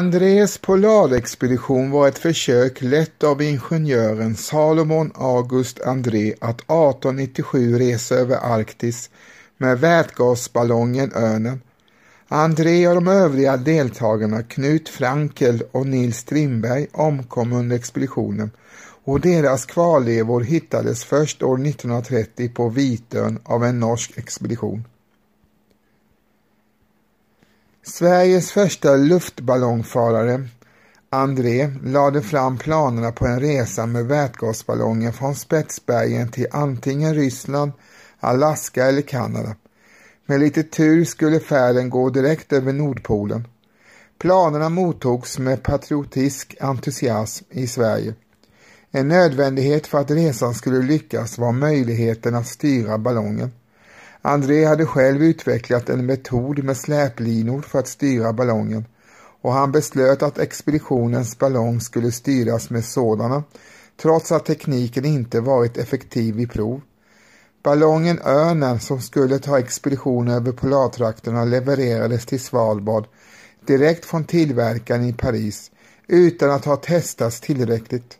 Andrés polarexpedition var ett försök lett av ingenjören Salomon August André att 1897 resa över Arktis med vätgasballongen Örnen. André och de övriga deltagarna Knut Frankel och Nils Strindberg omkom under expeditionen och deras kvarlevor hittades först år 1930 på Vitön av en norsk expedition. Sveriges första luftballongfarare, André, lade fram planerna på en resa med vätgasballongen från Spetsbergen till antingen Ryssland, Alaska eller Kanada. Med lite tur skulle färden gå direkt över Nordpolen. Planerna mottogs med patriotisk entusiasm i Sverige. En nödvändighet för att resan skulle lyckas var möjligheten att styra ballongen. André hade själv utvecklat en metod med släplinor för att styra ballongen och han beslöt att expeditionens ballong skulle styras med sådana trots att tekniken inte varit effektiv i prov. Ballongen Örnen som skulle ta expeditionen över polartrakterna levererades till Svalbard direkt från tillverkaren i Paris utan att ha testats tillräckligt.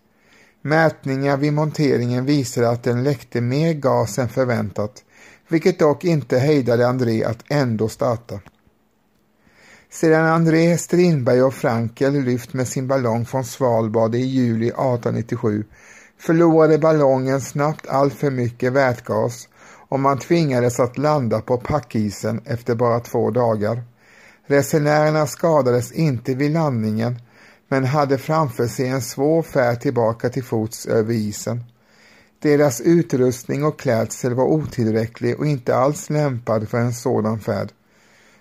Mätningar vid monteringen visade att den läckte mer gas än förväntat vilket dock inte hejdade André att ändå starta. Sedan André, Strindberg och Frankel lyft med sin ballong från Svalbard i juli 1897 förlorade ballongen snabbt allt för mycket vätgas och man tvingades att landa på packisen efter bara två dagar. Resenärerna skadades inte vid landningen men hade framför sig en svår färd tillbaka till fots över isen. Deras utrustning och klädsel var otillräcklig och inte alls lämpad för en sådan färd.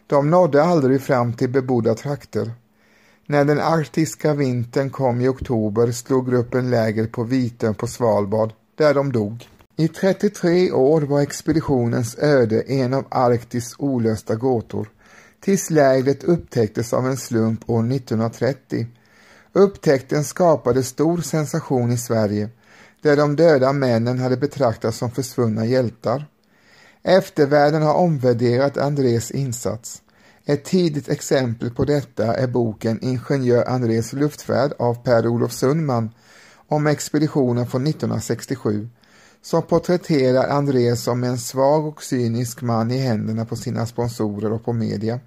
De nådde aldrig fram till bebodda trakter. När den arktiska vintern kom i oktober slog gruppen läger på Vitön på Svalbard, där de dog. I 33 år var expeditionens öde en av Arktis olösta gåtor, tills lägret upptäcktes av en slump år 1930. Upptäckten skapade stor sensation i Sverige där de döda männen hade betraktats som försvunna hjältar. Eftervärlden har omvärderat Andrés insats. Ett tidigt exempel på detta är boken Ingenjör Andrés luftfärd av Per-Olof Sundman om expeditionen från 1967 som porträtterar André som en svag och cynisk man i händerna på sina sponsorer och på media.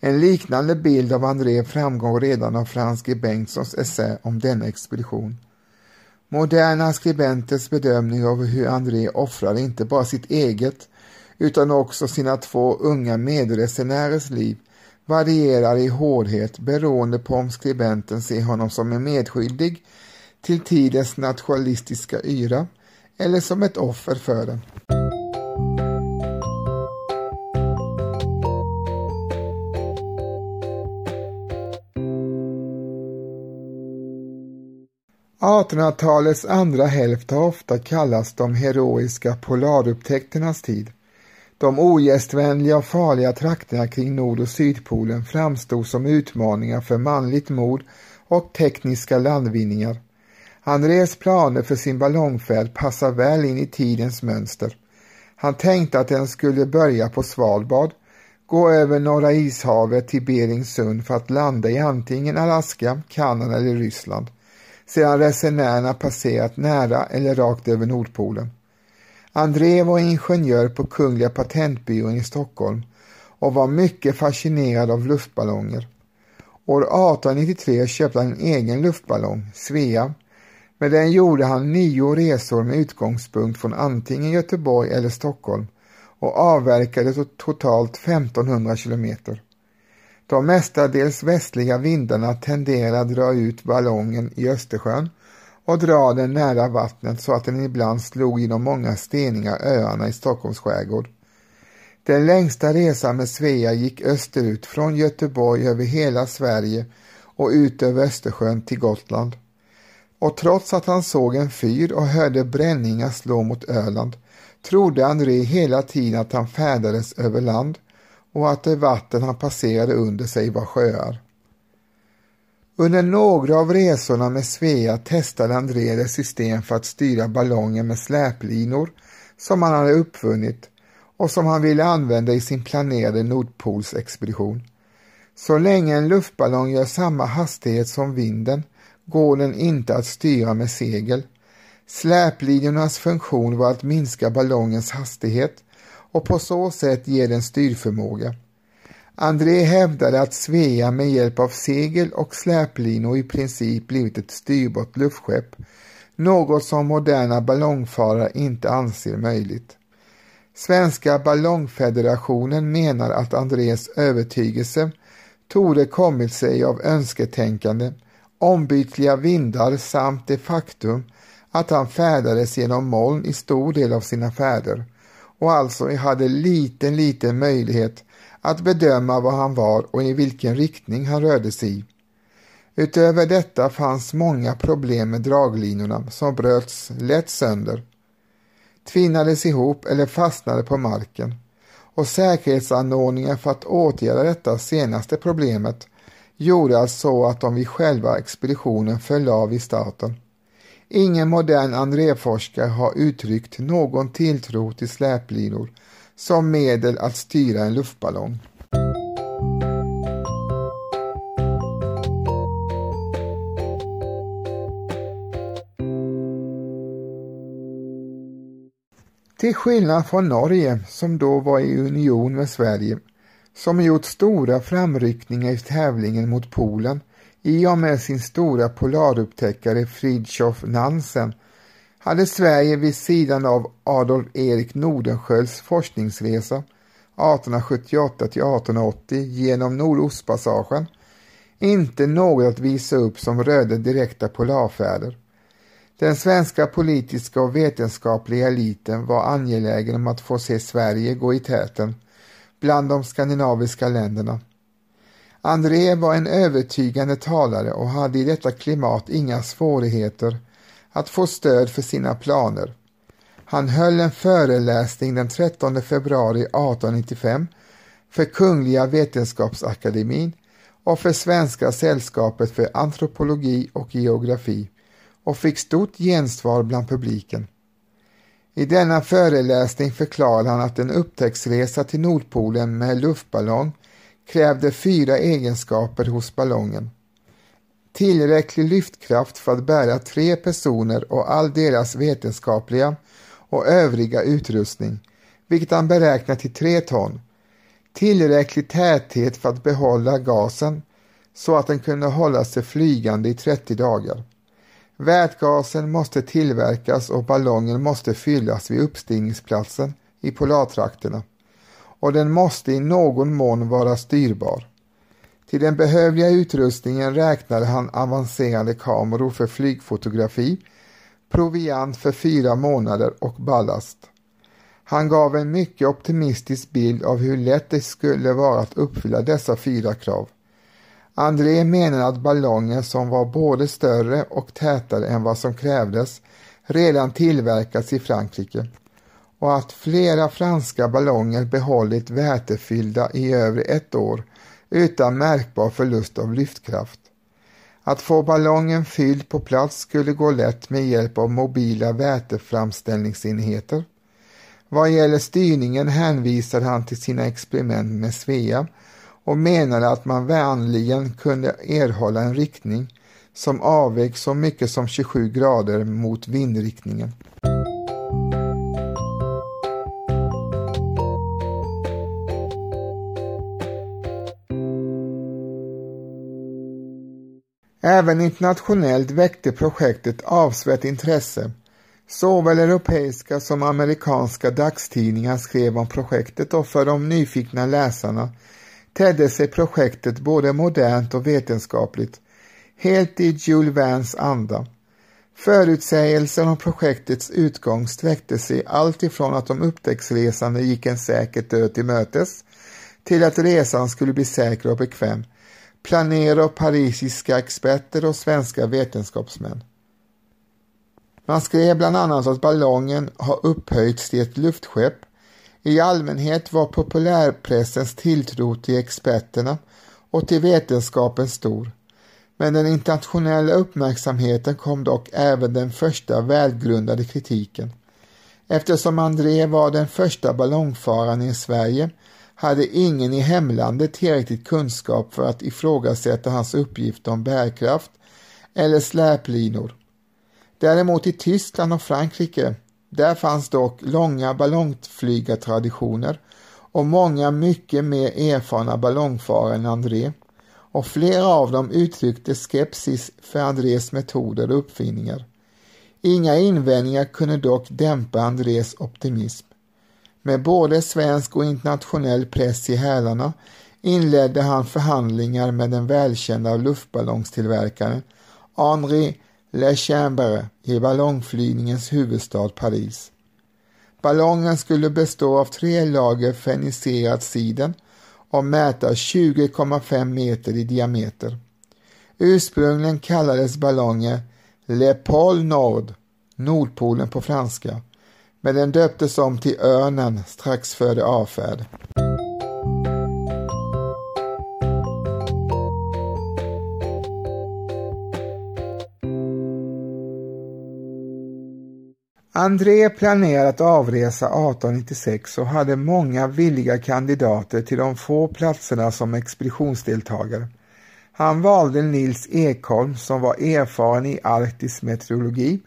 En liknande bild av André framgår redan av Frans G Bengtssons essä om denna expedition. Moderna skribenters bedömning av hur André offrar inte bara sitt eget utan också sina två unga medresenärers liv varierar i hårdhet beroende på om skribenten ser honom som en medskyldig till tidens nationalistiska yra eller som ett offer för den. 1800-talets andra hälft har ofta kallats de heroiska polarupptäckternas tid. De ogästvänliga och farliga trakterna kring Nord och Sydpolen framstod som utmaningar för manligt mod och tekniska landvinningar. Andrés planer för sin ballongfärd passar väl in i tidens mönster. Han tänkte att den skulle börja på Svalbard, gå över Norra ishavet till Beringssund för att landa i antingen Alaska, Kanada eller Ryssland sedan resenärerna passerat nära eller rakt över Nordpolen. André var ingenjör på Kungliga Patentbyrån i Stockholm och var mycket fascinerad av luftballonger. År 1893 köpte han en egen luftballong, Svea. Med den gjorde han nio resor med utgångspunkt från antingen Göteborg eller Stockholm och avverkade totalt 1500 kilometer. De mestadels västliga vindarna tenderar att dra ut ballongen i Östersjön och dra den nära vattnet så att den ibland slog genom många steniga öarna i Stockholms skärgård. Den längsta resan med Svea gick österut från Göteborg över hela Sverige och ut över Östersjön till Gotland. Och trots att han såg en fyr och hörde bränningar slå mot Öland trodde André hela tiden att han färdades över land och att det vatten han passerade under sig var sjöar. Under några av resorna med Svea testade André det system för att styra ballongen med släplinor som han hade uppfunnit och som han ville använda i sin planerade Nordpolsexpedition. Så länge en luftballong gör samma hastighet som vinden går den inte att styra med segel. Släplinornas funktion var att minska ballongens hastighet och på så sätt ger den styrförmåga. André hävdade att Svea med hjälp av segel och släplinor i princip blivit ett styrbart luftskepp, något som moderna ballongfarare inte anser möjligt. Svenska ballongfederationen menar att Andrés övertygelse torde kommit sig av önsketänkande, ombytliga vindar samt det faktum att han färdades genom moln i stor del av sina färder och alltså hade liten, liten möjlighet att bedöma var han var och i vilken riktning han rörde sig. Utöver detta fanns många problem med draglinorna som bröts lätt sönder, tvinnades ihop eller fastnade på marken och säkerhetsanordningar för att åtgärda detta senaste problemet gjorde alltså att de vid själva expeditionen föll av i starten. Ingen modern André-forskare har uttryckt någon tilltro till släplinor som medel att styra en luftballong. Till skillnad från Norge, som då var i union med Sverige, som gjort stora framryckningar i tävlingen mot Polen i och med sin stora polarupptäckare Fridtjof Nansen hade Sverige vid sidan av Adolf Erik Nordenskiölds forskningsresa 1878 till 1880 genom Nordostpassagen inte något att visa upp som rörde direkta polarfärder. Den svenska politiska och vetenskapliga eliten var angelägen om att få se Sverige gå i täten bland de skandinaviska länderna. André var en övertygande talare och hade i detta klimat inga svårigheter att få stöd för sina planer. Han höll en föreläsning den 13 februari 1895 för Kungliga Vetenskapsakademin och för Svenska sällskapet för antropologi och geografi och fick stort gensvar bland publiken. I denna föreläsning förklarade han att en upptäcktsresa till Nordpolen med luftballong krävde fyra egenskaper hos ballongen. Tillräcklig lyftkraft för att bära tre personer och all deras vetenskapliga och övriga utrustning, vilket han beräknar till tre ton. Tillräcklig täthet för att behålla gasen så att den kunde hålla sig flygande i 30 dagar. Vätgasen måste tillverkas och ballongen måste fyllas vid uppstigningsplatsen i polartrakterna och den måste i någon mån vara styrbar. Till den behövliga utrustningen räknade han avancerade kameror för flygfotografi, proviant för fyra månader och ballast. Han gav en mycket optimistisk bild av hur lätt det skulle vara att uppfylla dessa fyra krav. André menade att ballonger som var både större och tätare än vad som krävdes redan tillverkats i Frankrike och att flera franska ballonger behållit vätefyllda i över ett år utan märkbar förlust av lyftkraft. Att få ballongen fylld på plats skulle gå lätt med hjälp av mobila väteframställningsenheter. Vad gäller styrningen hänvisade han till sina experiment med Svea och menade att man vanligen kunde erhålla en riktning som avvek så mycket som 27 grader mot vindriktningen. Även internationellt väckte projektet avsevärt intresse. Såväl europeiska som amerikanska dagstidningar skrev om projektet och för de nyfikna läsarna tedde sig projektet både modernt och vetenskapligt, helt i Jules Vernes anda. Förutsägelsen om projektets utgång sträckte sig alltifrån att de upptäcktsresande gick en säker död till mötes till att resan skulle bli säker och bekväm planerade av parisiska experter och svenska vetenskapsmän. Man skrev bland annat att ballongen har upphöjts till ett luftskepp. I allmänhet var populärpressens tilltro till experterna och till vetenskapen stor. Men den internationella uppmärksamheten kom dock även den första välgrundade kritiken. Eftersom André var den första ballongfararen i Sverige hade ingen i hemlandet tillräckligt kunskap för att ifrågasätta hans uppgift om bärkraft eller släplinor. Däremot i Tyskland och Frankrike, där fanns dock långa ballongflygartraditioner och många mycket mer erfarna ballongfarare än André och flera av dem uttryckte skepsis för Andrés metoder och uppfinningar. Inga invändningar kunde dock dämpa Andrés optimism. Med både svensk och internationell press i hälarna inledde han förhandlingar med den välkända luftballongstillverkaren Henri Lechambre i ballongflygningens huvudstad Paris. Ballongen skulle bestå av tre lager fenicerat siden och mäta 20,5 meter i diameter. Ursprungligen kallades ballongen Le Pôle Nord, Nordpolen på franska, men den döptes om till Örnen strax före avfärd. André planerade att avresa 1896 och hade många villiga kandidater till de få platserna som expeditionsdeltagare. Han valde Nils Ekholm som var erfaren i arktisk meteorologi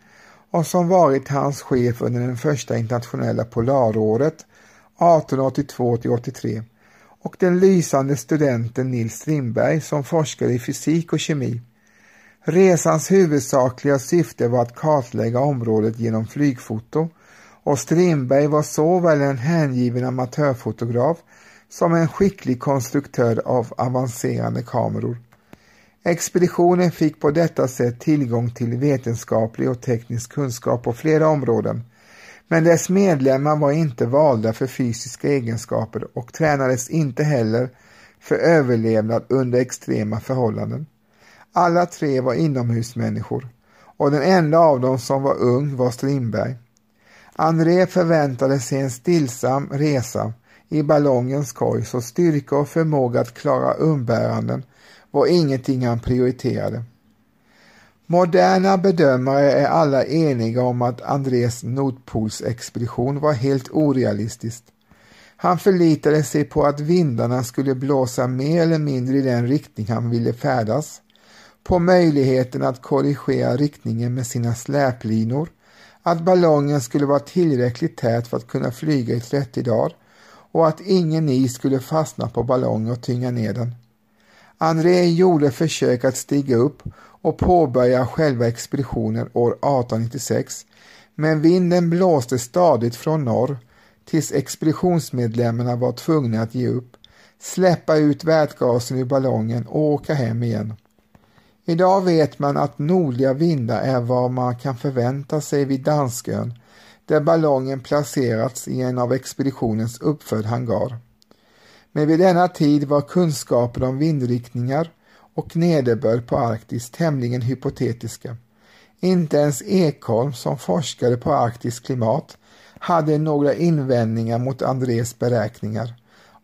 och som varit hans chef under den första internationella polaråret 1882-83 och den lysande studenten Nils Strindberg som forskade i fysik och kemi. Resans huvudsakliga syfte var att kartlägga området genom flygfoto och Strindberg var såväl en hängiven amatörfotograf som en skicklig konstruktör av avancerade kameror. Expeditionen fick på detta sätt tillgång till vetenskaplig och teknisk kunskap på flera områden, men dess medlemmar var inte valda för fysiska egenskaper och tränades inte heller för överlevnad under extrema förhållanden. Alla tre var inomhusmänniskor och den enda av dem som var ung var Strindberg. André förväntade sig en stillsam resa i ballongens korg så styrka och förmåga att klara umbäranden var ingenting han prioriterade. Moderna bedömare är alla eniga om att Andrés Nordpolsexpedition var helt orealistisk. Han förlitade sig på att vindarna skulle blåsa mer eller mindre i den riktning han ville färdas på möjligheten att korrigera riktningen med sina släplinor, att ballongen skulle vara tillräckligt tät för att kunna flyga i 30 dagar och att ingen is skulle fastna på ballongen och tynga ner den. André gjorde försök att stiga upp och påbörja själva expeditionen år 1896 men vinden blåste stadigt från norr tills expeditionsmedlemmarna var tvungna att ge upp, släppa ut vätgasen ur ballongen och åka hem igen. Idag vet man att nordliga vindar är vad man kan förvänta sig vid Danskön, där ballongen placerats i en av expeditionens uppförd hangar. Men vid denna tid var kunskapen om vindriktningar och nederbörd på Arktis tämligen hypotetiska. Inte ens Ekholm som forskade på arktiskt klimat hade några invändningar mot Andrés beräkningar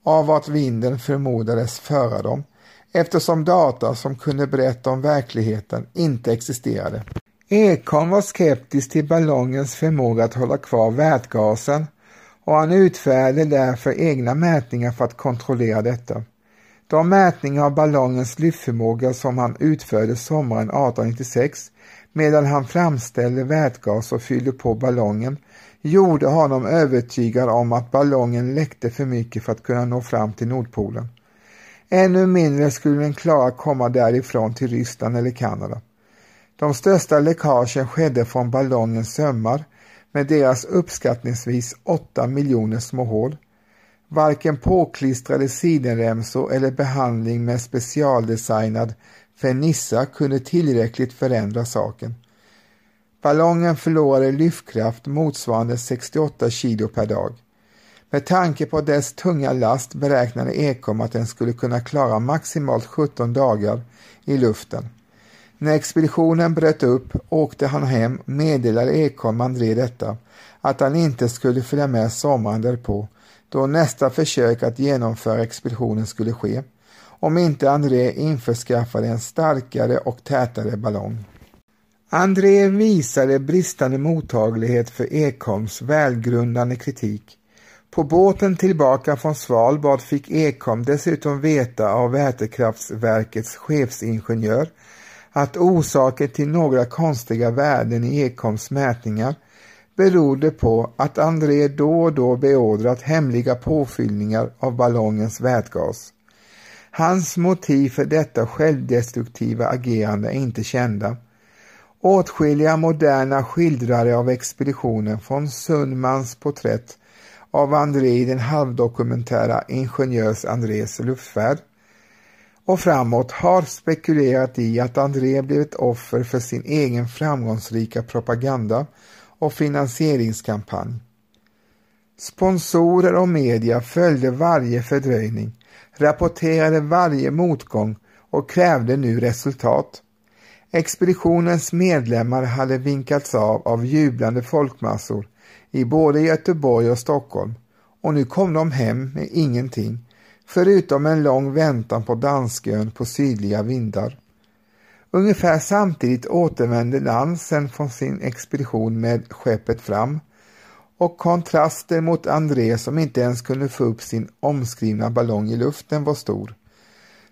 av vart vinden förmodades föra dem eftersom data som kunde berätta om verkligheten inte existerade. Ekholm var skeptisk till ballongens förmåga att hålla kvar vätgasen och han utfärdade därför egna mätningar för att kontrollera detta. De mätningar av ballongens lyftförmåga som han utförde sommaren 1896 medan han framställde vätgas och fyllde på ballongen gjorde honom övertygad om att ballongen läckte för mycket för att kunna nå fram till Nordpolen. Ännu mindre skulle den klara att komma därifrån till Ryssland eller Kanada. De största läckagen skedde från ballongens sömmar med deras uppskattningsvis 8 miljoner små hål. Varken påklistrade sidenremsor eller behandling med specialdesignad fernissa kunde tillräckligt förändra saken. Ballongen förlorade lyftkraft motsvarande 68 kilo per dag. Med tanke på dess tunga last beräknade Ekom att den skulle kunna klara maximalt 17 dagar i luften. När expeditionen bröt upp åkte han hem och meddelade Ekholm André detta, att han inte skulle följa med sommaren därpå, då nästa försök att genomföra expeditionen skulle ske, om inte André införskaffade en starkare och tätare ballong. André visade bristande mottaglighet för Ekholms välgrundande kritik På båten tillbaka från Svalbard fick Ekholm dessutom veta av Vätekraftverkets chefsingenjör att orsaken till några konstiga värden i Ekholms mätningar berodde på att André då och då beordrat hemliga påfyllningar av ballongens vätgas. Hans motiv för detta självdestruktiva agerande är inte kända. Åtskilliga moderna skildrare av expeditionen från Sundmans porträtt av André i den halvdokumentära Ingenjörs Andrés luftfärd och framåt har spekulerat i att André blivit offer för sin egen framgångsrika propaganda och finansieringskampanj. Sponsorer och media följde varje fördröjning, rapporterade varje motgång och krävde nu resultat. Expeditionens medlemmar hade vinkats av av jublande folkmassor i både Göteborg och Stockholm och nu kom de hem med ingenting förutom en lång väntan på Danskön på sydliga vindar. Ungefär samtidigt återvände Nansen från sin expedition med skeppet fram och kontrasten mot André som inte ens kunde få upp sin omskrivna ballong i luften var stor.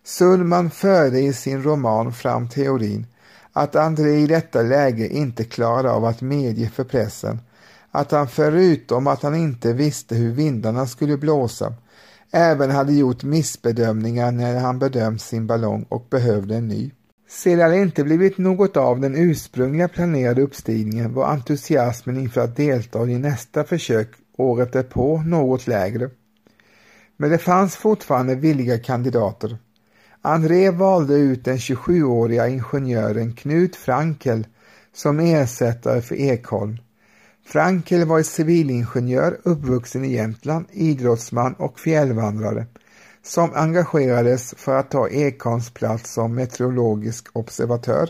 Sullman förde i sin roman fram teorin att André i detta läge inte klarade av att medge för pressen att han förutom att han inte visste hur vindarna skulle blåsa även hade gjort missbedömningar när han bedömt sin ballong och behövde en ny. Sedan det inte blivit något av den ursprungliga planerade uppstigningen var entusiasmen inför att delta i nästa försök året därpå något lägre. Men det fanns fortfarande villiga kandidater. André valde ut den 27-åriga ingenjören Knut Frankel som ersättare för Ekholm. Frankel var civilingenjör uppvuxen i Jämtland, idrottsman och fjällvandrare som engagerades för att ta Ekholms plats som meteorologisk observatör.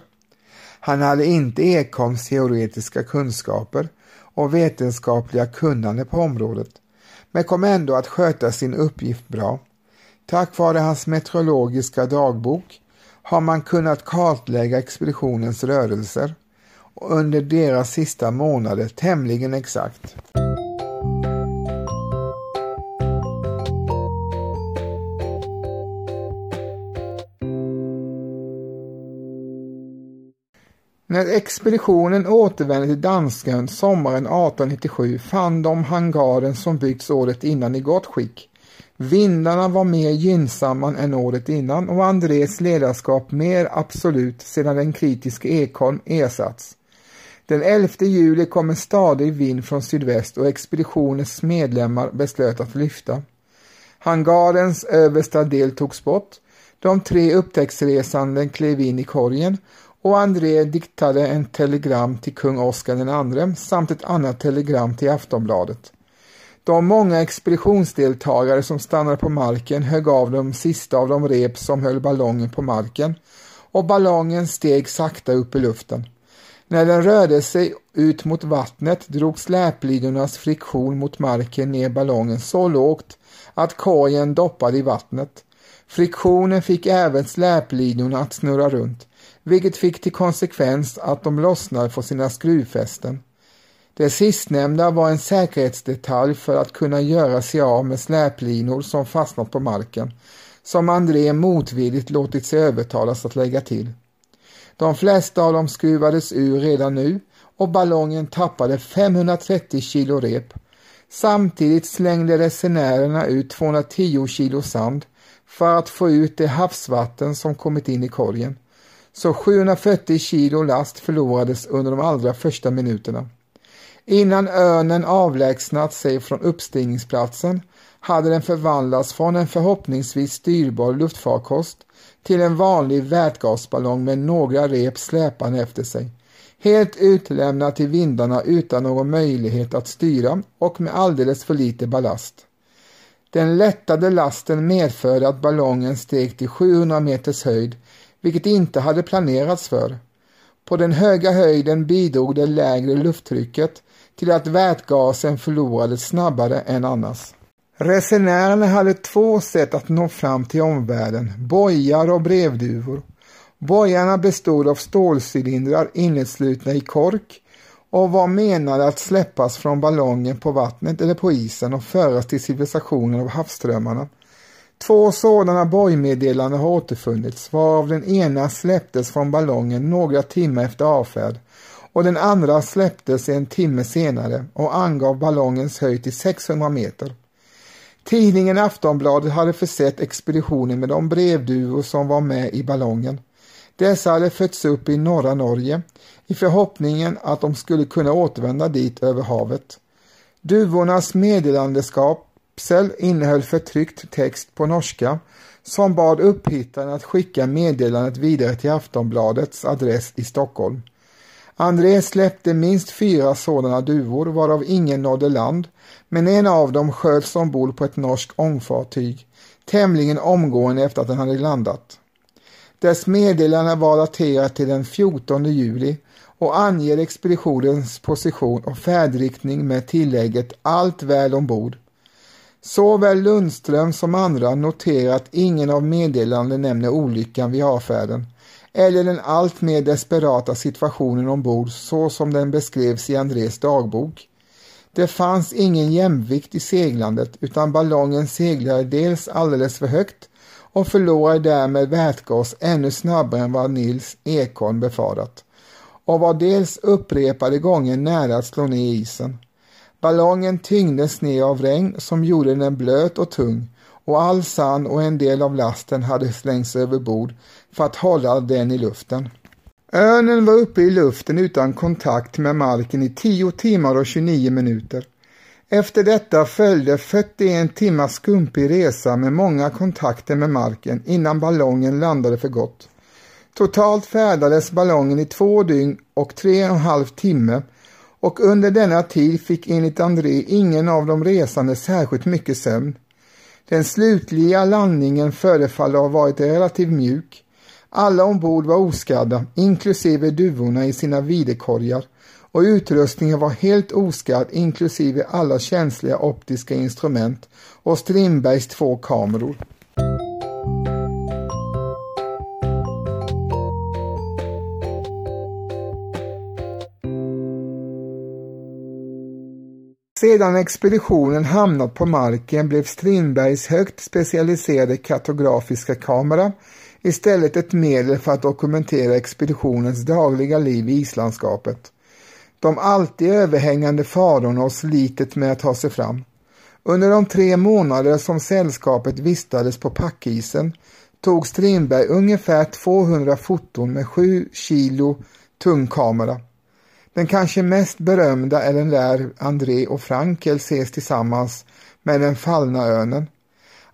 Han hade inte Ekholms teoretiska kunskaper och vetenskapliga kunnande på området, men kom ändå att sköta sin uppgift bra. Tack vare hans meteorologiska dagbok har man kunnat kartlägga expeditionens rörelser under deras sista månader tämligen exakt. När expeditionen återvände till Dansken sommaren 1897 fann de hangaren som byggts året innan i gott skick. Vindarna var mer gynnsamma än året innan och Andrés ledarskap mer absolut sedan den kritiska Ekholm ersatts. Den 11 juli kom en stadig vind från sydväst och expeditionens medlemmar beslöt att lyfta. Hangarens översta del togs bort. De tre upptäcktsresande klev in i korgen och André diktade en telegram till kung Oscar II samt ett annat telegram till Aftonbladet. De många expeditionsdeltagare som stannade på marken högg av de sista av de rep som höll ballongen på marken och ballongen steg sakta upp i luften. När den rörde sig ut mot vattnet drog släplinornas friktion mot marken ner ballongen så lågt att korgen doppade i vattnet. Friktionen fick även släplinorna att snurra runt vilket fick till konsekvens att de lossnade från sina skruvfästen. Det sistnämnda var en säkerhetsdetalj för att kunna göra sig av med släplinor som fastnat på marken, som André motvilligt låtit sig övertalas att lägga till. De flesta av dem skruvades ur redan nu och ballongen tappade 530 kilo rep. Samtidigt slängde resenärerna ut 210 kilo sand för att få ut det havsvatten som kommit in i korgen så 740 kilo last förlorades under de allra första minuterna. Innan örnen avlägsnat sig från uppstigningsplatsen hade den förvandlats från en förhoppningsvis styrbar luftfarkost till en vanlig vätgasballong med några rep släpande efter sig. Helt utlämnad till vindarna utan någon möjlighet att styra och med alldeles för lite ballast. Den lättade lasten medförde att ballongen steg till 700 meters höjd vilket inte hade planerats för. På den höga höjden bidrog det lägre lufttrycket till att vätgasen förlorades snabbare än annars. Resenärerna hade två sätt att nå fram till omvärlden, bojar och brevduvor. Bojarna bestod av stålcylindrar inneslutna i kork och var menade att släppas från ballongen på vattnet eller på isen och föras till civilisationen av havsströmmarna. Två sådana bojmeddelanden har återfunnits, varav den ena släpptes från ballongen några timmar efter avfärd och den andra släpptes en timme senare och angav ballongens höjd till 600 meter. Tidningen Aftonbladet hade försett expeditionen med de brevduvor som var med i ballongen. Dessa hade fötts upp i norra Norge i förhoppningen att de skulle kunna återvända dit över havet. Duvornas meddelandeskapsel innehöll förtryckt text på norska som bad upphittaren att skicka meddelandet vidare till Aftonbladets adress i Stockholm. André släppte minst fyra sådana duvor varav ingen nådde land men en av dem sköts ombord på ett norskt ångfartyg tämligen omgående efter att den hade landat. Dess meddelande var daterat till den 14 juli och anger expeditionens position och färdriktning med tillägget allt väl ombord. Såväl Lundström som andra noterar att ingen av meddelandena nämner olyckan vid avfärden eller den alltmer desperata situationen ombord så som den beskrevs i Andrés dagbok. Det fanns ingen jämvikt i seglandet utan ballongen seglade dels alldeles för högt och förlorade därmed vätgas ännu snabbare än vad Nils Ekholm befarat och var dels upprepade gånger nära att slå ner isen. Ballongen tyngdes ner av regn som gjorde den blöt och tung och all sand och en del av lasten hade slängts över bord för att hålla den i luften. Örnen var uppe i luften utan kontakt med marken i 10 timmar och 29 minuter. Efter detta följde 41 timmars skumpig resa med många kontakter med marken innan ballongen landade för gott. Totalt färdades ballongen i två dygn och tre och en halv timme och under denna tid fick enligt André ingen av de resande särskilt mycket sömn. Den slutliga landningen förefaller ha varit relativt mjuk. Alla ombord var oskadda, inklusive duvorna i sina videkorgar och utrustningen var helt oskadd inklusive alla känsliga optiska instrument och Strindbergs två kameror. Sedan expeditionen hamnat på marken blev Strindbergs högt specialiserade kartografiska kamera istället ett medel för att dokumentera expeditionens dagliga liv i islandskapet. De alltid överhängande farorna och slitet med att ta sig fram. Under de tre månader som sällskapet vistades på packisen tog Strindberg ungefär 200 foton med 7 kilo tung kamera. Den kanske mest berömda är den där André och Frankel ses tillsammans med den fallna örnen.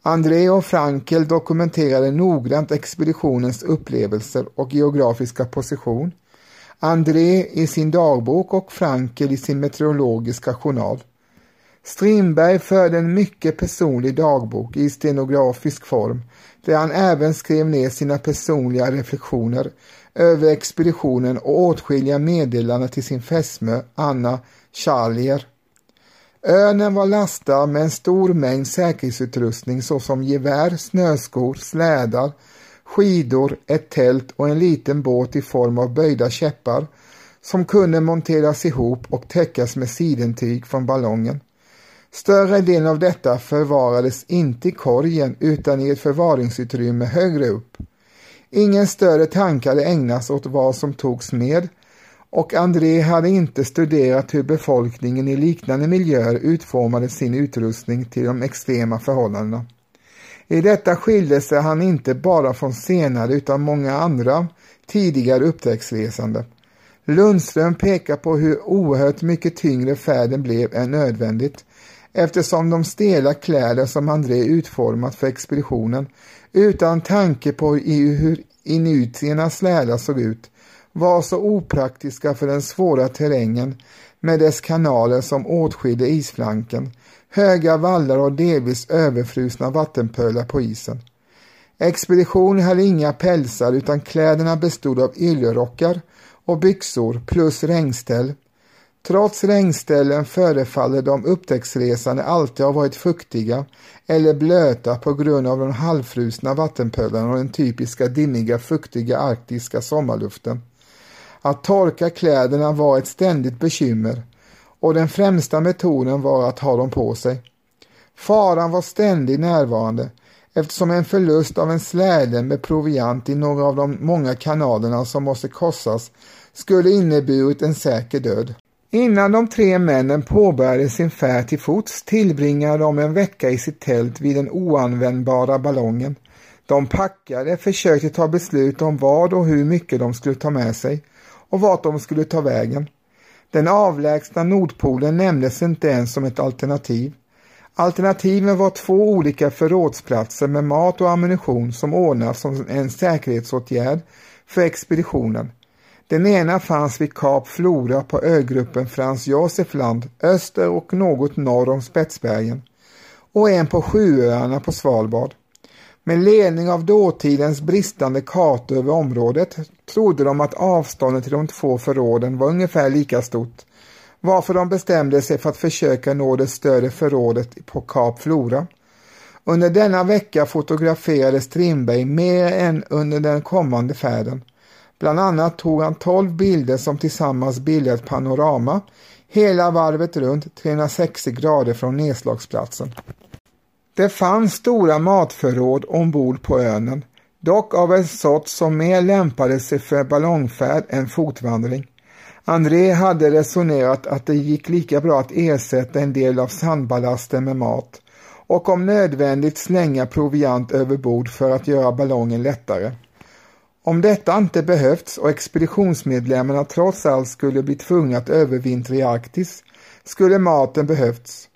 André och Frankel dokumenterade noggrant expeditionens upplevelser och geografiska position. André i sin dagbok och Frankel i sin meteorologiska journal. Strindberg förde en mycket personlig dagbok i stenografisk form där han även skrev ner sina personliga reflektioner över expeditionen och åtskilliga meddelanden till sin fästmö Anna Charlier. Örnen var lastad med en stor mängd säkerhetsutrustning såsom gevär, snöskor, slädar, skidor, ett tält och en liten båt i form av böjda käppar som kunde monteras ihop och täckas med sidentyg från ballongen. Större delen av detta förvarades inte i korgen utan i ett förvaringsutrymme högre upp. Ingen större tanke hade ägnats åt vad som togs med och André hade inte studerat hur befolkningen i liknande miljöer utformade sin utrustning till de extrema förhållandena. I detta skilde sig han inte bara från senare utan många andra tidigare upptäcktsresande. Lundström pekar på hur oerhört mycket tyngre färden blev än nödvändigt eftersom de stela kläder som André utformat för expeditionen utan tanke på hur inuitiernas lära såg ut var så opraktiska för den svåra terrängen med dess kanaler som åtskilde isflanken, höga vallar och delvis överfrusna vattenpölar på isen. Expeditionen hade inga pälsar utan kläderna bestod av yllerockar och byxor plus regnställ Trots regnställen förefaller de upptäcktsresande alltid ha varit fuktiga eller blöta på grund av de halvfrusna vattenpölarna och den typiska dimmiga fuktiga arktiska sommarluften. Att torka kläderna var ett ständigt bekymmer och den främsta metoden var att ha dem på sig. Faran var ständigt närvarande eftersom en förlust av en släde med proviant i några av de många kanalerna som måste korsas skulle inneburit en säker död. Innan de tre männen påbörjade sin färd till fots tillbringade de en vecka i sitt tält vid den oanvändbara ballongen. De packade, försökte ta beslut om vad och hur mycket de skulle ta med sig och vart de skulle ta vägen. Den avlägsna Nordpolen nämndes inte ens som ett alternativ. Alternativen var två olika förrådsplatser med mat och ammunition som ordnats som en säkerhetsåtgärd för expeditionen. Den ena fanns vid Kap Flora på ögruppen Frans Josef Land öster och något norr om Spetsbergen och en på Sjuöarna på Svalbard. Med ledning av dåtidens bristande kartor över området trodde de att avståndet till de två förråden var ungefär lika stort, varför de bestämde sig för att försöka nå det större förrådet på Kap Flora. Under denna vecka fotograferade Strindberg mer än under den kommande färden. Bland annat tog han 12 bilder som tillsammans bildade ett panorama hela varvet runt 360 grader från nedslagsplatsen. Det fanns stora matförråd ombord på ön, dock av en sort som mer lämpade sig för ballongfärd än fotvandring. André hade resonerat att det gick lika bra att ersätta en del av sandballasten med mat och om nödvändigt slänga proviant över bord för att göra ballongen lättare. Om detta inte behövts och expeditionsmedlemmarna trots allt skulle bli tvungna att övervintra i Arktis skulle maten behövts.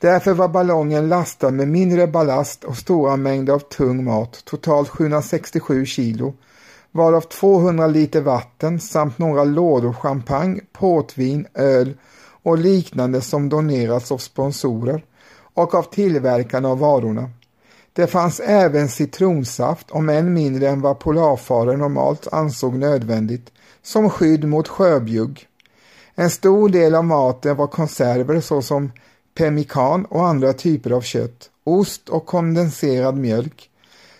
Därför var ballongen lastad med mindre ballast och stora mängder av tung mat, totalt 767 kilo, varav 200 liter vatten samt några lådor champagne, portvin, öl och liknande som donerats av sponsorer och av tillverkarna av varorna. Det fanns även citronsaft, om än mindre än vad polarfarare normalt ansåg nödvändigt, som skydd mot sjöbjugg. En stor del av maten var konserver såsom pemmikan och andra typer av kött, ost och kondenserad mjölk.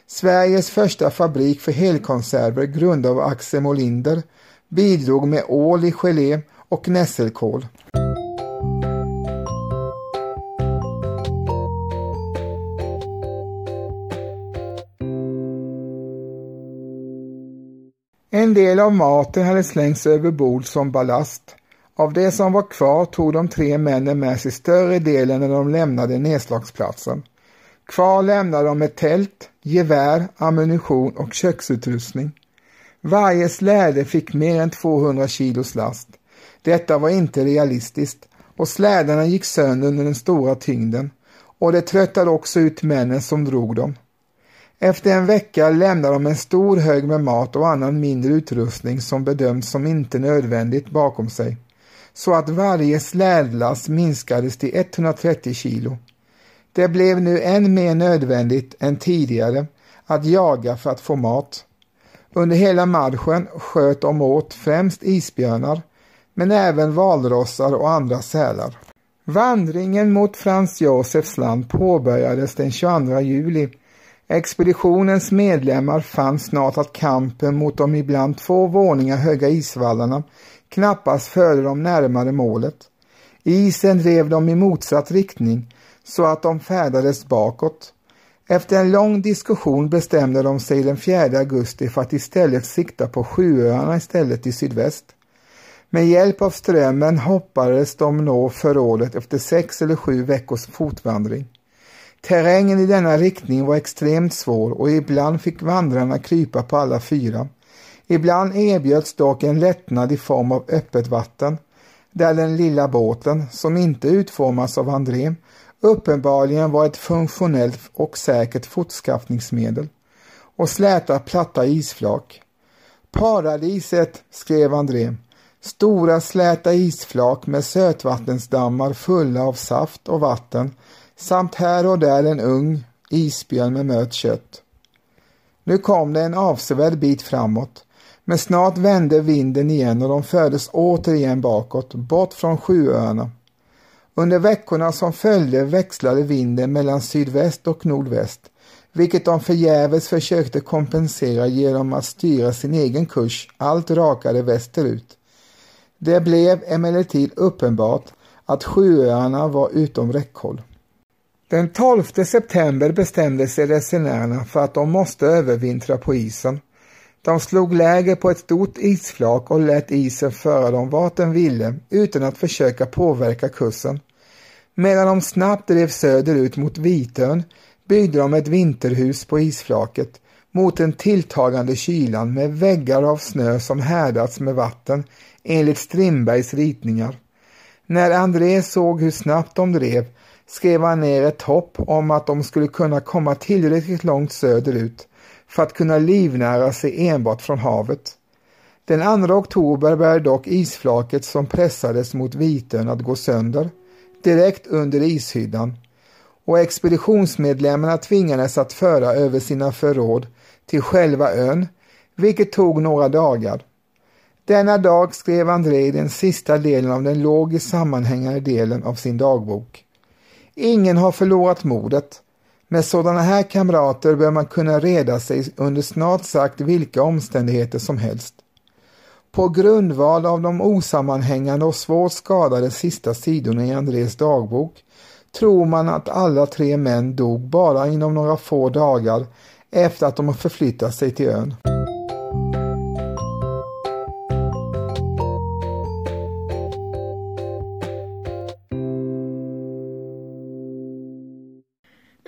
Sveriges första fabrik för helkonserver grundad av Axel Molinder bidrog med ål i gelé och nässelkål. En del av maten hade slängts över bord som ballast. Av det som var kvar tog de tre männen med sig större delen när de lämnade nedslagsplatsen. Kvar lämnade de ett tält, gevär, ammunition och köksutrustning. Varje släde fick mer än 200 kilos last. Detta var inte realistiskt och slädarna gick sönder under den stora tyngden och det tröttade också ut männen som drog dem. Efter en vecka lämnade de en stor hög med mat och annan mindre utrustning som bedömts som inte nödvändigt bakom sig, så att varje slädlass minskades till 130 kilo. Det blev nu än mer nödvändigt än tidigare att jaga för att få mat. Under hela marschen sköt de åt främst isbjörnar, men även valrossar och andra sälar. Vandringen mot Frans Josefs land påbörjades den 22 juli Expeditionens medlemmar fann snart att kampen mot de ibland två våningar höga isvallarna knappast förde dem närmare målet. Isen drev dem i motsatt riktning så att de färdades bakåt. Efter en lång diskussion bestämde de sig den 4 augusti för att istället sikta på Sjuöarna istället i sydväst. Med hjälp av strömmen hoppades de nå förrådet efter sex eller sju veckors fotvandring. Terrängen i denna riktning var extremt svår och ibland fick vandrarna krypa på alla fyra. Ibland erbjöds dock en lättnad i form av öppet vatten, där den lilla båten, som inte utformats av André, uppenbarligen var ett funktionellt och säkert fortskaffningsmedel, och släta platta isflak. Paradiset, skrev André, stora släta isflak med sötvattensdammar fulla av saft och vatten samt här och där en ung isbjörn med mött kött. Nu kom det en avsevärd bit framåt, men snart vände vinden igen och de fördes återigen bakåt, bort från Sjuöarna. Under veckorna som följde växlade vinden mellan sydväst och nordväst, vilket de förgäves försökte kompensera genom att styra sin egen kurs allt rakare västerut. Det blev emellertid uppenbart att Sjuöarna var utom räckhåll. Den 12 september bestämde sig resenärerna för att de måste övervintra på isen. De slog läger på ett stort isflak och lät isen föra dem vart den ville utan att försöka påverka kursen. Medan de snabbt drev söderut mot Vitön byggde de ett vinterhus på isflaket mot den tilltagande kylan med väggar av snö som härdats med vatten enligt Strindbergs ritningar. När André såg hur snabbt de drev skrev han ner ett hopp om att de skulle kunna komma tillräckligt långt söderut för att kunna livnära sig enbart från havet. Den 2 oktober började dock isflaket som pressades mot Vitön att gå sönder, direkt under ishyddan och expeditionsmedlemmarna tvingades att föra över sina förråd till själva ön, vilket tog några dagar. Denna dag skrev André den sista delen av den logiskt sammanhängande delen av sin dagbok. Ingen har förlorat modet. Med sådana här kamrater bör man kunna reda sig under snart sagt vilka omständigheter som helst. På grundval av de osammanhängande och svårt skadade sista sidorna i Andrés dagbok tror man att alla tre män dog bara inom några få dagar efter att de förflyttat sig till ön.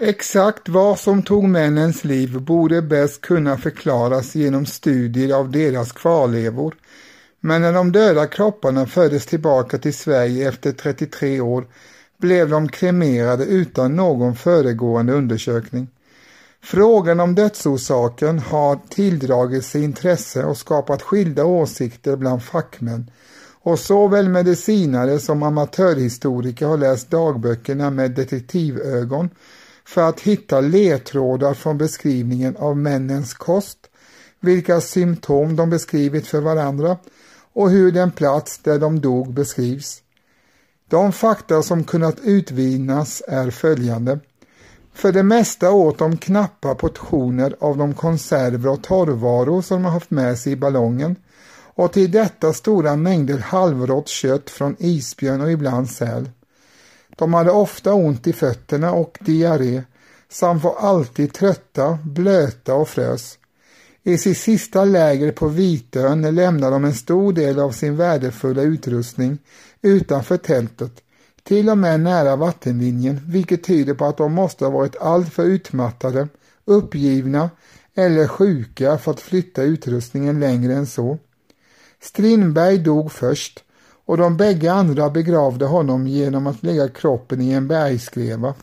Exakt vad som tog männens liv borde bäst kunna förklaras genom studier av deras kvarlevor. Men när de döda kropparna fördes tillbaka till Sverige efter 33 år blev de kremerade utan någon föregående undersökning. Frågan om dödsorsaken har tilldragit sig intresse och skapat skilda åsikter bland fackmän och såväl medicinare som amatörhistoriker har läst dagböckerna med detektivögon för att hitta ledtrådar från beskrivningen av männens kost, vilka symptom de beskrivit för varandra och hur den plats där de dog beskrivs. De fakta som kunnat utvinnas är följande. För det mesta åt de knappa portioner av de konserver och torrvaror som de haft med sig i ballongen och till detta stora mängder halvrått kött från isbjörn och ibland säl. De hade ofta ont i fötterna och diarré samt var alltid trötta, blöta och frös. I sitt sista läger på Vitön lämnade de en stor del av sin värdefulla utrustning utanför tältet, till och med nära vattenlinjen, vilket tyder på att de måste ha varit alltför utmattade, uppgivna eller sjuka för att flytta utrustningen längre än så. Strindberg dog först och de bägge andra begravde honom genom att lägga kroppen i en bergskreva.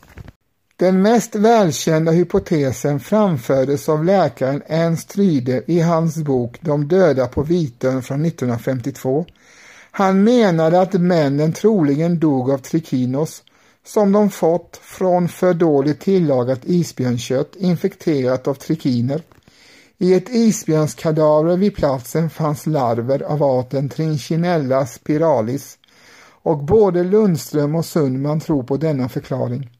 Den mest välkända hypotesen framfördes av läkaren Ernst Ryde i hans bok De döda på Vitön från 1952. Han menade att männen troligen dog av trikinos som de fått från för dåligt tillagat isbjörnkött infekterat av trikiner. I ett isbjörnskadaver vid platsen fanns larver av arten Trinchinella spiralis och både Lundström och Sundman tror på denna förklaring.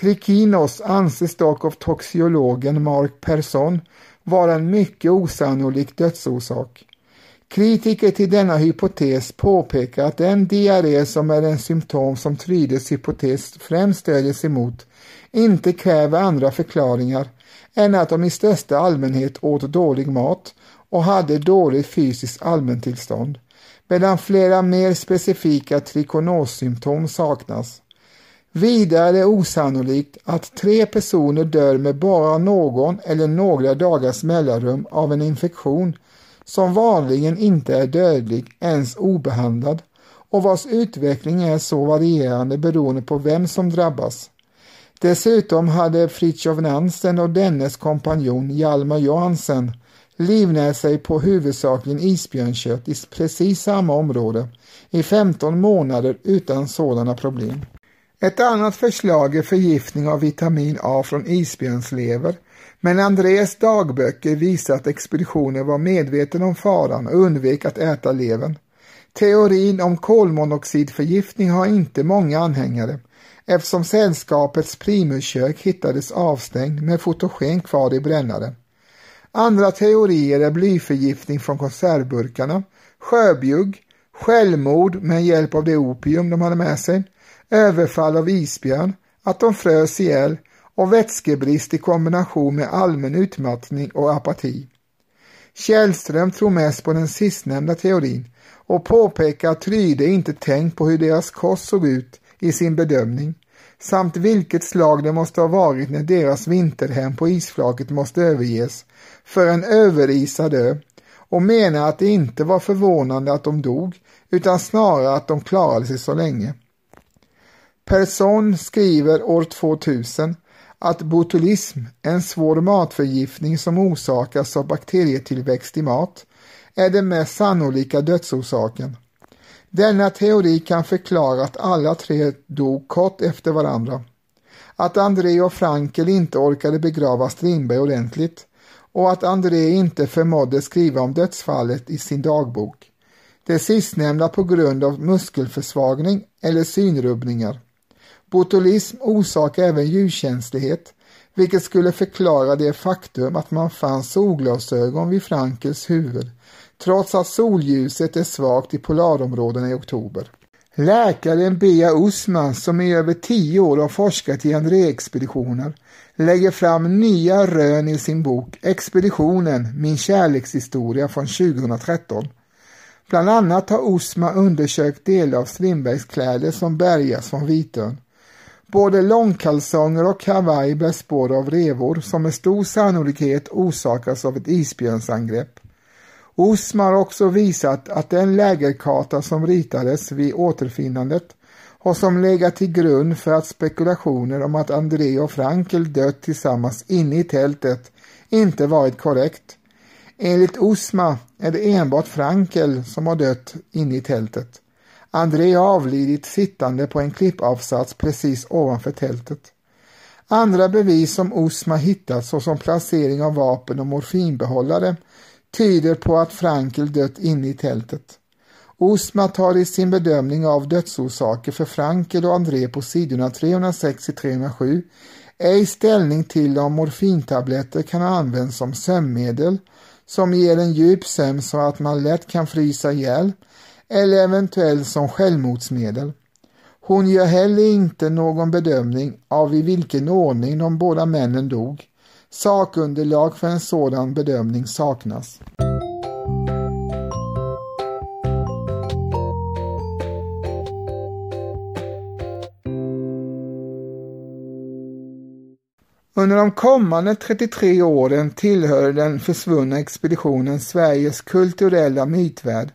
Trikinos anses dock av toxiologen Mark Persson vara en mycket osannolik dödsorsak. Kritiker till denna hypotes påpekar att den diarré som är en symptom som Trydes hypotes främst stödjer sig mot inte kräver andra förklaringar än att de i största allmänhet åt dålig mat och hade dåligt fysiskt allmäntillstånd, medan flera mer specifika trikonossymptom saknas. Vidare är det osannolikt att tre personer dör med bara någon eller några dagars mellanrum av en infektion som vanligen inte är dödlig ens obehandlad och vars utveckling är så varierande beroende på vem som drabbas. Dessutom hade Fritjof Nansen och dennes kompanjon Hjalmar Johansen livnärt sig på huvudsakligen isbjörnkött i precis samma område i 15 månader utan sådana problem. Ett annat förslag är förgiftning av vitamin A från isbjörnslever, men Andrés dagböcker visar att expeditionen var medveten om faran och undvek att äta levern. Teorin om kolmonoxidförgiftning har inte många anhängare, eftersom sällskapets primuskök hittades avstängd med fotogen kvar i brännaren. Andra teorier är blyförgiftning från konservburkarna, sjöbjugg, självmord med hjälp av det opium de hade med sig, överfall av isbjörn, att de frös ihjäl och vätskebrist i kombination med allmän utmattning och apati. Källström tror mest på den sistnämnda teorin och påpekar att Tryde inte tänkt på hur deras kost såg ut i sin bedömning samt vilket slag det måste ha varit när deras vinterhem på isflaket måste överges för en överisad ö och menar att det inte var förvånande att de dog utan snarare att de klarade sig så länge. Person skriver år 2000 att botulism, en svår matförgiftning som orsakas av bakterietillväxt i mat, är den mest sannolika dödsorsaken. Denna teori kan förklara att alla tre dog kort efter varandra. Att André och Frankel inte orkade begrava Strindberg ordentligt och att André inte förmådde skriva om dödsfallet i sin dagbok. Det sistnämnda på grund av muskelförsvagning eller synrubbningar. Botulism orsakar även ljuskänslighet, vilket skulle förklara det faktum att man fann solglasögon vid Frankels huvud, trots att solljuset är svagt i polarområdena i oktober. Läkaren Bea Usman, som i över tio år har forskat i André-expeditioner, lägger fram nya rön i sin bok Expeditionen, min kärlekshistoria från 2013. Bland annat har Osma undersökt delar av Strindbergs kläder som bärgas från Vitön. Både långkalsonger och kavaj bär spår av revor som med stor sannolikhet orsakas av ett isbjörnsangrepp. Osma har också visat att den lägerkarta som ritades vid återfinnandet och som legat till grund för att spekulationer om att André och Frankel dött tillsammans inne i tältet inte varit korrekt. Enligt Osma är det enbart Frankel som har dött inne i tältet. André har avlidit sittande på en klippavsats precis ovanför tältet. Andra bevis som Osma hittat såsom placering av vapen och morfinbehållare tyder på att Frankel dött inne i tältet. Osma tar i sin bedömning av dödsorsaker för Frankel och André på sidorna 360-307 ej ställning till om morfintabletter kan ha använts som sömnmedel som ger en djup sömn så att man lätt kan frysa ihjäl eller eventuellt som självmordsmedel. Hon gör heller inte någon bedömning av i vilken ordning de båda männen dog. Sakunderlag för en sådan bedömning saknas. Under de kommande 33 åren tillhör den försvunna expeditionen Sveriges kulturella mytvärld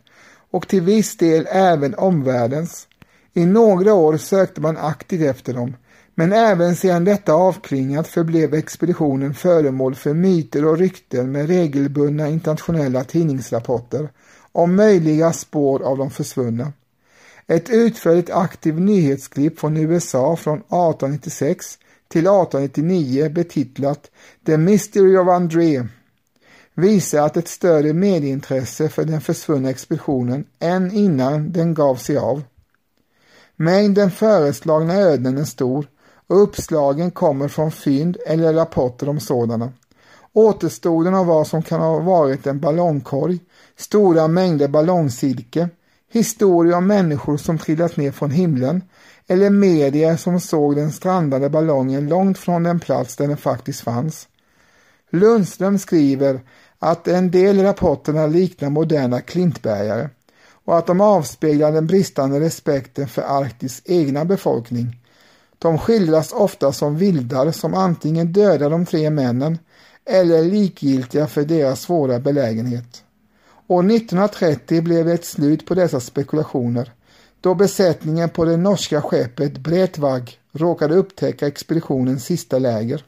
och till viss del även omvärldens. I några år sökte man aktivt efter dem, men även sedan detta avklingat förblev expeditionen föremål för myter och rykten med regelbundna internationella tidningsrapporter om möjliga spår av de försvunna. Ett utförligt aktivt nyhetsklipp från USA från 1896 till 1899 betitlat The Mystery of André visar att ett större medieintresse för den försvunna expeditionen än innan den gav sig av. Mängden föreslagna öden är stor och uppslagen kommer från fynd eller rapporter om sådana. Återstoden av vad som kan ha varit en ballongkorg, stora mängder ballongsilke, historier om människor som trillat ner från himlen eller medier som såg den strandade ballongen långt från den plats där den faktiskt fanns. Lundström skriver att en del rapporterna liknar moderna klintbergare och att de avspeglar den bristande respekten för Arktis egna befolkning. De skildras ofta som vildar som antingen dödar de tre männen eller är likgiltiga för deras svåra belägenhet. År 1930 blev det ett slut på dessa spekulationer då besättningen på det norska skeppet Bretvag råkade upptäcka expeditionens sista läger.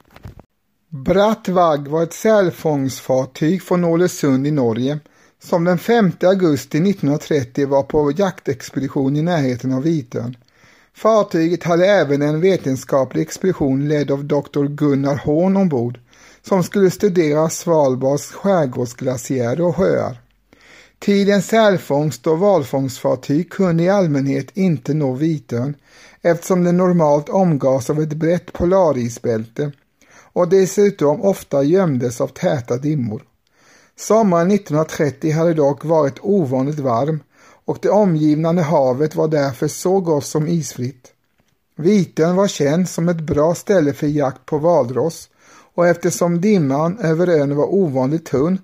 Bratvag var ett sälfångsfartyg från Ålesund i Norge som den 5 augusti 1930 var på jaktexpedition i närheten av Vitön. Fartyget hade även en vetenskaplig expedition ledd av doktor Gunnar Horn ombord som skulle studera Svalbards skärgårdsglaciärer och sjöar. Tidens sälfångst och valfångstfartyg kunde i allmänhet inte nå Vitön eftersom den normalt omgavs av ett brett polarisbälte och dessutom ofta gömdes av täta dimmor. Sommaren 1930 hade dock varit ovanligt varm och det omgivande havet var därför så gott som isfritt. Vitön var känd som ett bra ställe för jakt på valross och eftersom dimman över ön var ovanligt tunn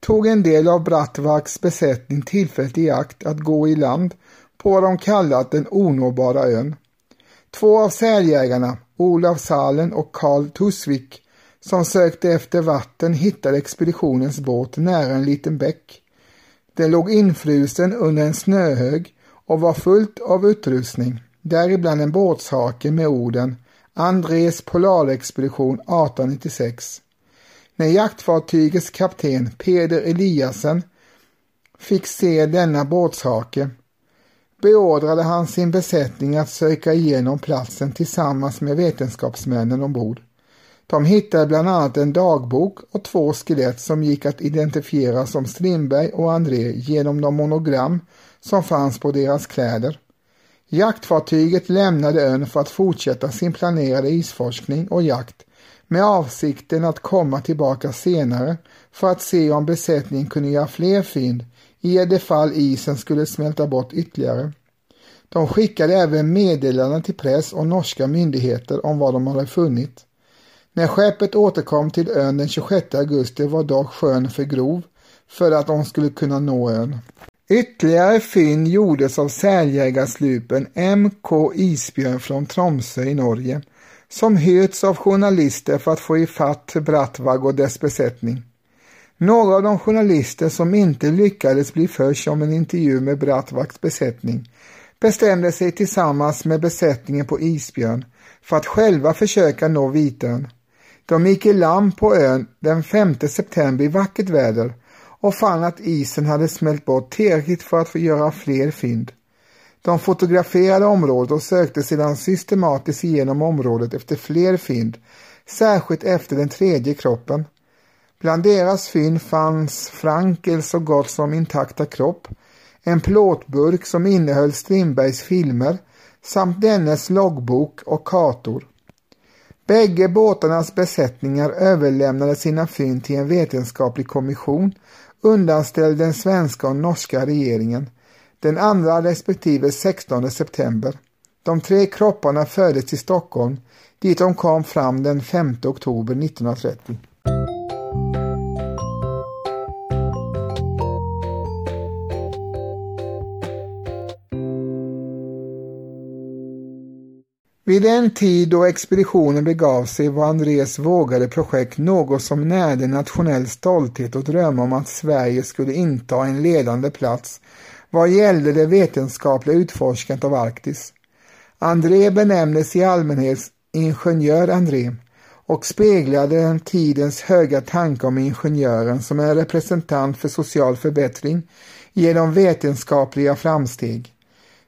tog en del av Brattvaks besättning tillfället i akt att gå i land på vad de kallat den onåbara ön. Två av säljägarna, Olav Salen och Karl Tusvik, som sökte efter vatten hittade expeditionens båt nära en liten bäck. Den låg infrusen under en snöhög och var fullt av utrustning, däribland en båtshake med orden Andres polarexpedition 1896. När jaktfartygets kapten Peder Eliassen fick se denna båtshake beordrade han sin besättning att söka igenom platsen tillsammans med vetenskapsmännen ombord. De hittade bland annat en dagbok och två skelett som gick att identifiera som Strindberg och André genom de monogram som fanns på deras kläder. Jaktfartyget lämnade ön för att fortsätta sin planerade isforskning och jakt med avsikten att komma tillbaka senare för att se om besättningen kunde göra fler fynd i det fall isen skulle smälta bort ytterligare. De skickade även meddelanden till press och norska myndigheter om vad de hade funnit. När skeppet återkom till ön den 26 augusti var dock sjön för grov för att de skulle kunna nå ön. Ytterligare fynd gjordes av säljägarslupen MK Isbjörn från Tromsö i Norge som hyrts av journalister för att få ifatt Brattvag och dess besättning. Några av de journalister som inte lyckades bli först om en intervju med Brattvags besättning bestämde sig tillsammans med besättningen på Isbjörn för att själva försöka nå Vitön. De gick i land på ön den 5 september i vackert väder och fann att isen hade smält bort tillräckligt för att få göra fler fynd. De fotograferade området och sökte sedan systematiskt igenom området efter fler fynd, särskilt efter den tredje kroppen. Bland deras fynd fanns Frankels så gott som intakta kropp, en plåtburk som innehöll Strindbergs filmer samt dennes loggbok och kartor. Bägge båtarnas besättningar överlämnade sina fynd till en vetenskaplig kommission undanställd den svenska och norska regeringen den 2 respektive 16 september. De tre kropparna fördes till Stockholm dit de kom fram den 5 oktober 1930. Vid den tid då expeditionen begav sig var Andrés vågade projekt något som närde nationell stolthet och dröm om att Sverige skulle inta en ledande plats vad gällde det vetenskapliga utforskandet av Arktis. André benämndes i allmänhet ingenjör André och speglade den tidens höga tanke om ingenjören som en representant för social förbättring genom vetenskapliga framsteg.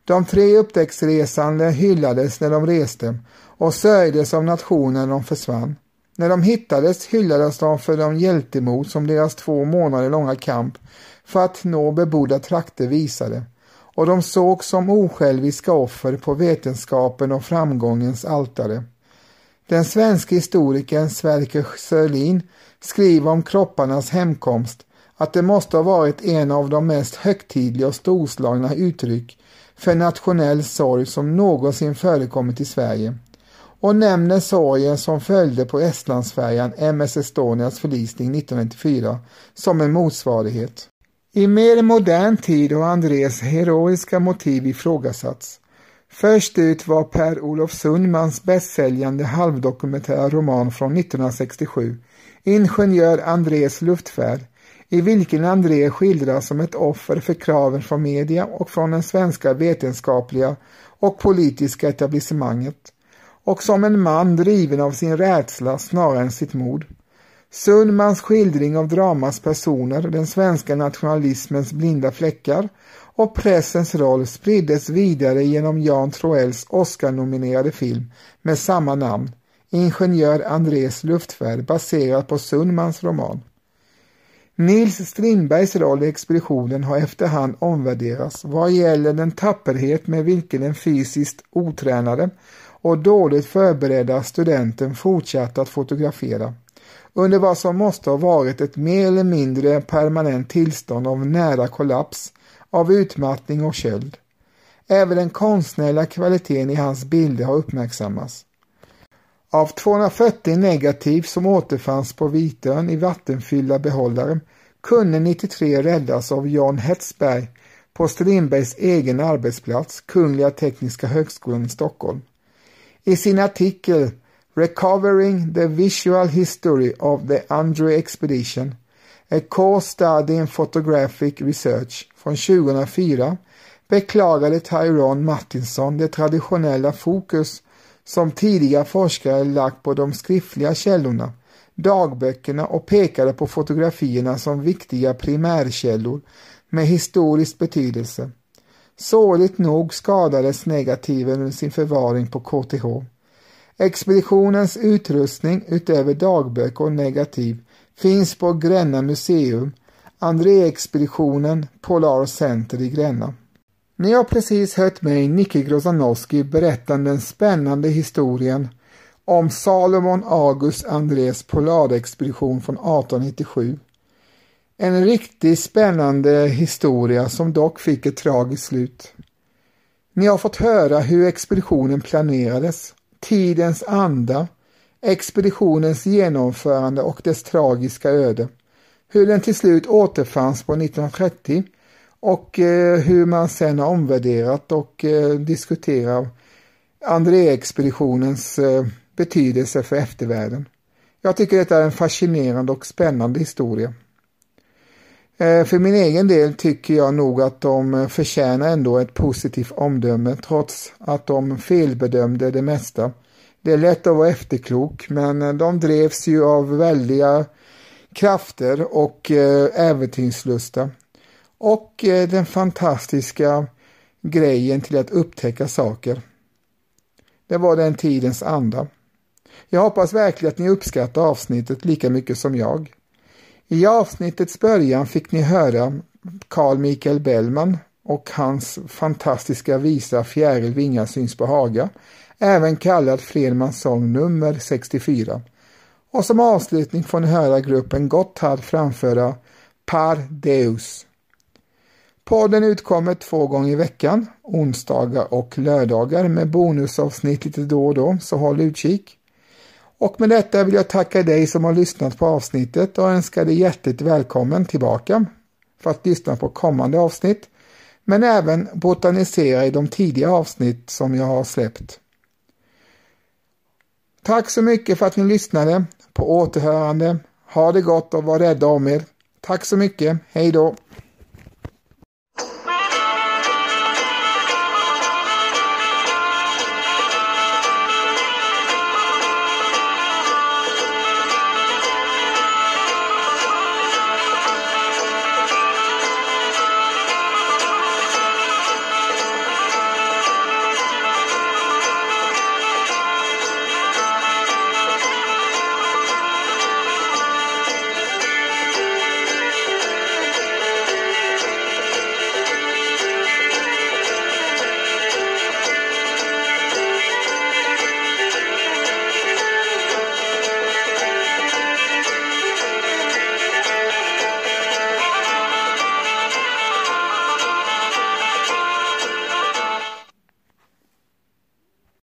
De tre upptäcktsresande hyllades när de reste och sörjdes av nationen när de försvann. När de hittades hyllades de för de hjältemod som deras två månader långa kamp för att nå bebodda trakter visade och de såg som osjälviska offer på vetenskapen och framgångens altare. Den svenska historikern Sverker Sörlin skriver om kropparnas hemkomst att det måste ha varit en av de mest högtidliga och storslagna uttryck för nationell sorg som någonsin förekommit i Sverige och nämner sorgen som följde på Estlandsfärjan MS Estonias förlisning 1994 som en motsvarighet. I mer modern tid har Andrés heroiska motiv ifrågasatts. Först ut var Per-Olof Sundmans bästsäljande halvdokumentära roman från 1967, Ingenjör Andrés luftfärd, i vilken André skildras som ett offer för kraven från media och från den svenska vetenskapliga och politiska etablissemanget och som en man driven av sin rädsla snarare än sitt mod. Sundmans skildring av dramas personer, den svenska nationalismens blinda fläckar och pressens roll spriddes vidare genom Jan Troells Oscar-nominerade film med samma namn, Ingenjör Andrés luftfärd baserad på Sundmans roman. Nils Strindbergs roll i expeditionen har efterhand omvärderats vad gäller den tapperhet med vilken den fysiskt otränade och dåligt förberedda studenten fortsatte att fotografera under vad som måste ha varit ett mer eller mindre permanent tillstånd av nära kollaps, av utmattning och köld. Även den konstnärliga kvaliteten i hans bilder har uppmärksammats. Av 240 negativ som återfanns på Vitön i vattenfyllda behållare kunde 93 räddas av Jan Hetsberg på Strindbergs egen arbetsplats, Kungliga Tekniska Högskolan i Stockholm. I sin artikel Recovering the Visual History of the Andrew Expedition A Core Study in Photographic Research från 2004 beklagade Tyrone Martinson det traditionella fokus som tidiga forskare lagt på de skriftliga källorna, dagböckerna och pekade på fotografierna som viktiga primärkällor med historisk betydelse. Sorgligt nog skadades negativen under sin förvaring på KTH. Expeditionens utrustning utöver dagböcker och negativ finns på Gränna museum, André-expeditionen Polar Center i Gränna. Ni har precis hört mig, Nicke Grozanowski, berätta den spännande historien om Salomon August Andrés polarexpedition från 1897. En riktigt spännande historia som dock fick ett tragiskt slut. Ni har fått höra hur expeditionen planerades, tidens anda, expeditionens genomförande och dess tragiska öde. Hur den till slut återfanns på 1930 och eh, hur man sen har omvärderat och eh, diskuterat André-expeditionens eh, betydelse för eftervärlden. Jag tycker detta är en fascinerande och spännande historia. För min egen del tycker jag nog att de förtjänar ändå ett positivt omdöme trots att de felbedömde det mesta. Det är lätt att vara efterklok men de drevs ju av väldiga krafter och äventyrslusta och eh, den fantastiska grejen till att upptäcka saker. Det var den tidens anda. Jag hoppas verkligen att ni uppskattar avsnittet lika mycket som jag. I avsnittets början fick ni höra Carl Michael Bellman och hans fantastiska visa Fjäril vingar syns på Haga, även kallad Fredmans sång nummer 64. Och som avslutning får ni höra gruppen Gotthard framföra Par Deus. Podden utkommer två gånger i veckan, onsdagar och lördagar med bonusavsnitt lite då och då, så håll utkik. Och med detta vill jag tacka dig som har lyssnat på avsnittet och önska dig hjärtligt välkommen tillbaka för att lyssna på kommande avsnitt, men även botanisera i de tidiga avsnitt som jag har släppt. Tack så mycket för att ni lyssnade. På återhörande. Ha det gott och var rädda om er. Tack så mycket. Hej då!